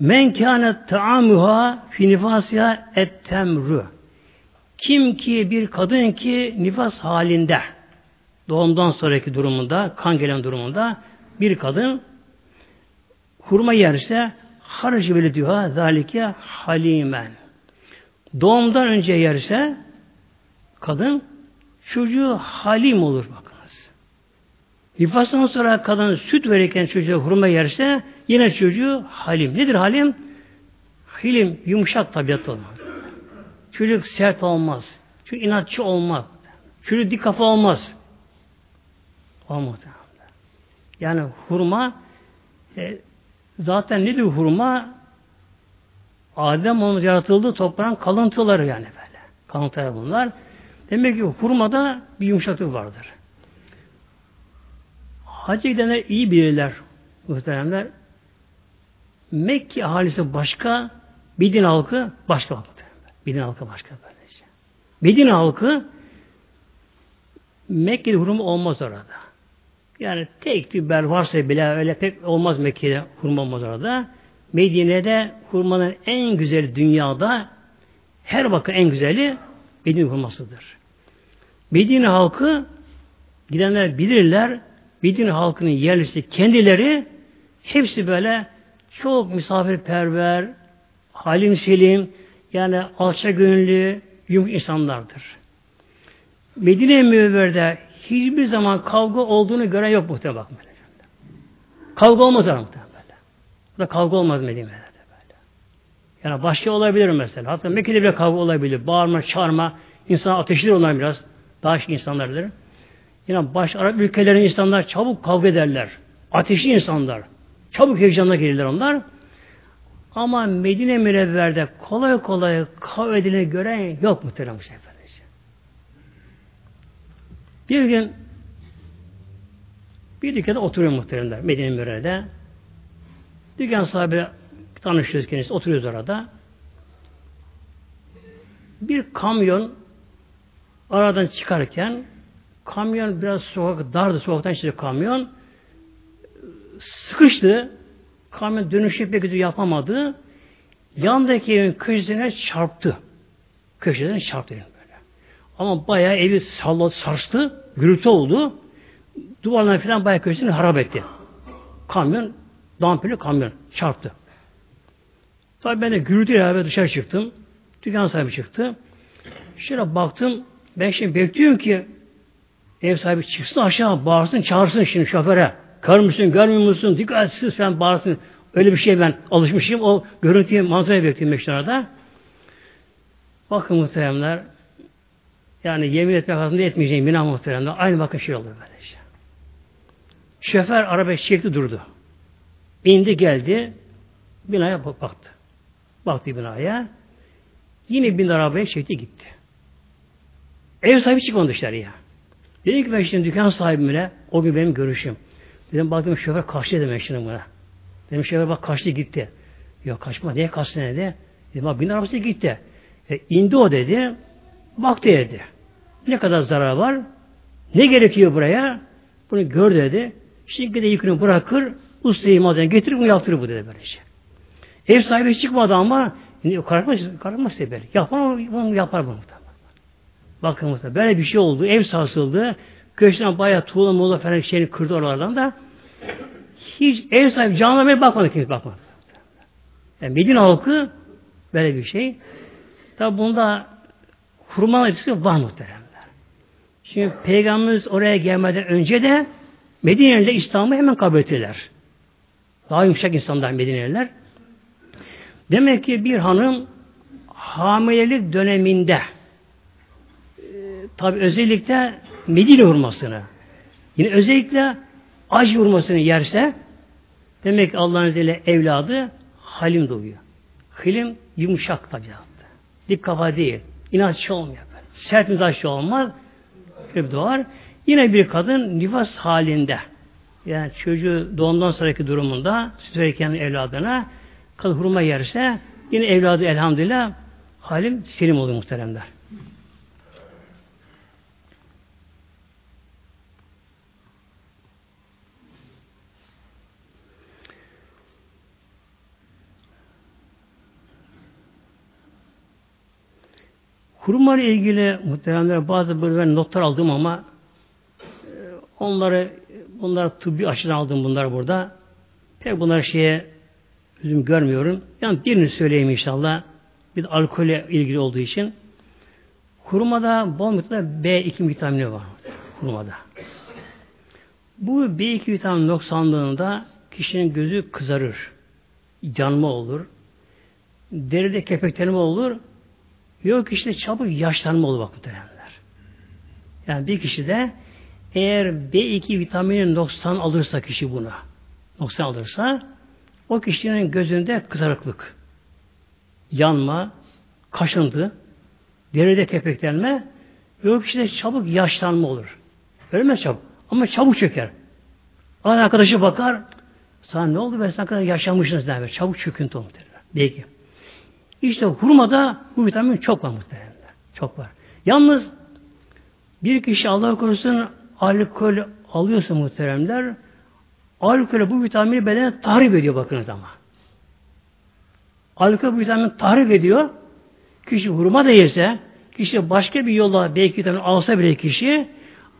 Men kâne ta'amuha fi nifasiha et temru. Kim ki bir kadın ki nifas halinde doğumdan sonraki durumunda, kan gelen durumunda bir kadın hurma yerse harcı bile diyor zalike halimen. Doğumdan önce yerse kadın çocuğu halim olur bakınız. Nifastan sonra kadın süt verirken çocuğa hurma yerse yine çocuğu halim. Nedir halim? Hilim yumuşak tabiatlı olmaz. Çocuk sert olmaz. Çocuk inatçı olmaz. Çocuk dik kafa olmaz. Olmaz. Yani hurma e, zaten nedir hurma? Adem onun yaratıldığı toprağın kalıntıları yani böyle. Kalıntılar bunlar. Demek ki hurmada bir yumuşaklık vardır. Hacca gidenler iyi bilirler muhteremler. Mekke ahalisi başka, Medine halkı başka. Medine halkı başka böylece. Medine halkı Mekke'de hurma olmaz orada. Yani tek bir bel varsa bile öyle pek olmaz Mekke'de hurma olmaz orada. Medine'de hurmanın en güzeli dünyada her bakın en güzeli Medine hurmasıdır. Medine halkı gidenler bilirler Medine halkının yerlisi kendileri hepsi böyle çok misafirperver, halim selim, yani alçak gönüllü, yumuşak insanlardır. Medine Münevver'de hiçbir zaman kavga olduğunu gören yok muhtemelen bakmayın. Kavga olmaz ara muhtemelen böyle. Burada kavga olmaz Medine'de böyle. Yani başka olabilir mesela. Hatta Mekke'de bile kavga olabilir. Bağırma, çağırma, insan ateşli onlar biraz. Daha şık insanlardır. Yine baş Arap ülkelerin insanlar çabuk kavga ederler. Ateşli insanlar. Çabuk heyecanla gelirler onlar. Ama Medine Münevver'de kolay kolay kavga edileni gören yok muhterem seferler. Bir gün bir dükkanda oturuyor muhteremler Medine Münevver'de. Dükkan sahibi tanışıyoruz kendisi. Oturuyoruz orada. Bir kamyon aradan çıkarken kamyon biraz sokak dardı sokaktan çıktı kamyon. Sıkıştı. Kamyon dönüşü pek kötü yapamadı. Yandaki evin köşesine çarptı. Köşeden çarptı böyle. ama bayağı evi salladı sarstı gürültü oldu. Duvarlarına falan bayağı köşesini harap etti. Kamyon dampili kamyon çarptı. Tabi ben de gürültüyle beraber dışarı çıktım. Dükkan sahibi çıktı. Şöyle baktım ben şimdi bekliyorum ki Ev sahibi çıksın aşağı bağırsın çağırsın şimdi şoföre. Kör müsün görmüyor musun dikkatsiz sen bağırsın. Öyle bir şey ben alışmışım. O görüntüyü manzaraya bekliyorum meşrada. Bakın muhteremler yani yemin etmek hakkında etmeyeceğim bina muhteremler. Aynı bakın şey olur böylece. Şoför araba çekti durdu. İndi geldi. Binaya baktı. Baktı binaya. Yine bin arabaya çekti gitti. Ev sahibi çıkmadı dışarıya. Dedim ki ben şimdi dükkan sahibimle o gün benim görüşüm. Dedim baktım şoför kaçtı dedim şimdi buna. Dedim şoför bak kaçtı gitti. Yok kaçma niye kaçtı dedi. Dedim bak bin arabası gitti. E, indi o dedi. Baktı dedi. Ne kadar zarar var? Ne gerekiyor buraya? Bunu gör dedi. Şimdi de yükünü bırakır, ustayı malzeme getirir bunu yaptırır bu dedi böylece. Ev sahibi çıkmadı ama kararmaz, kararmaz dedi. Yapar bunu yapar bunu. Bakın böyle bir şey oldu. Ev sarsıldı. Köşeden bayağı tuğla muğla falan şeyini kırdı oralardan da hiç ev sahibi canına bile bakmadı kimse bakmadı. Yani Medine halkı böyle bir şey. Tabi bunda hurma etkisi var muhteremler. Şimdi Peygamberimiz oraya gelmeden önce de Medine'liler İslam'ı hemen kabul ettiler. Daha yumuşak insanlar Medineliler. Demek ki bir hanım hamilelik döneminde Tabi özellikle Medine hurmasını yine özellikle acı hurmasını yerse demek ki Allah'ın izniyle evladı halim doğuyor. Halim yumuşak tabiatlı. Dik kafa değil. İnatçı olmuyor. Sert mizaçlı olmaz. Hep doğar. Yine bir kadın nifas halinde yani çocuğu doğumdan sonraki durumunda süt evladına kadın hurma yerse yine evladı elhamdülillah halim selim oluyor muhteremler. Hurma ile ilgili muhteremler bazı böyle notlar aldım ama e, onları bunlar tıbbi açıdan aldım bunlar burada. Pek bunlar şeye üzüm görmüyorum. Yani birini söyleyeyim inşallah. Bir de alkole ilgili olduğu için. Hurmada bol miktarda B2 vitamini var. Hurmada. Bu B2 vitamini noksanlığında kişinin gözü kızarır. Canma olur. Deride kepeklenme olur. Yok işte çabuk yaşlanma olur bak muhtemelenler. Yani bir kişi de eğer B2 vitamini noksan alırsa kişi buna, noksan alırsa o kişinin gözünde kızarıklık, yanma, kaşıntı, deride kepeklenme ve o kişide çabuk yaşlanma olur. Ölmez çabuk. Ama çabuk çöker. Aynı arkadaşı bakar, sana ne oldu ben sen kadar yaşlanmışsınız der. Çabuk çöküntü olur. Belki. İşte hurmada bu vitamin çok var muhtemelen. Çok var. Yalnız bir kişi Allah korusun alkol alıyorsa muhteremler alkol bu vitamini bedene tahrip ediyor bakınız ama. Alkol bu vitamini tahrip ediyor. Kişi hurma da yese, kişi başka bir yolla belki vitamin alsa bile kişi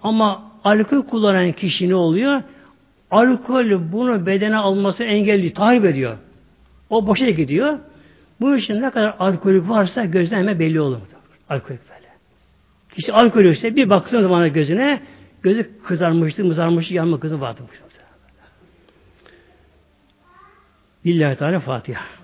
ama alkol kullanan kişi ne oluyor? Alkol bunu bedene alması engelli, tahrip ediyor. O boşa gidiyor. Bu için ne kadar alkolik varsa gözden hemen belli olur. Alkolik böyle. Kişi alkolikse bir baktığın zaman gözüne gözü kızarmıştı, mızarmıştı, yanma kızı vardı. Lillahi Teala Fatiha.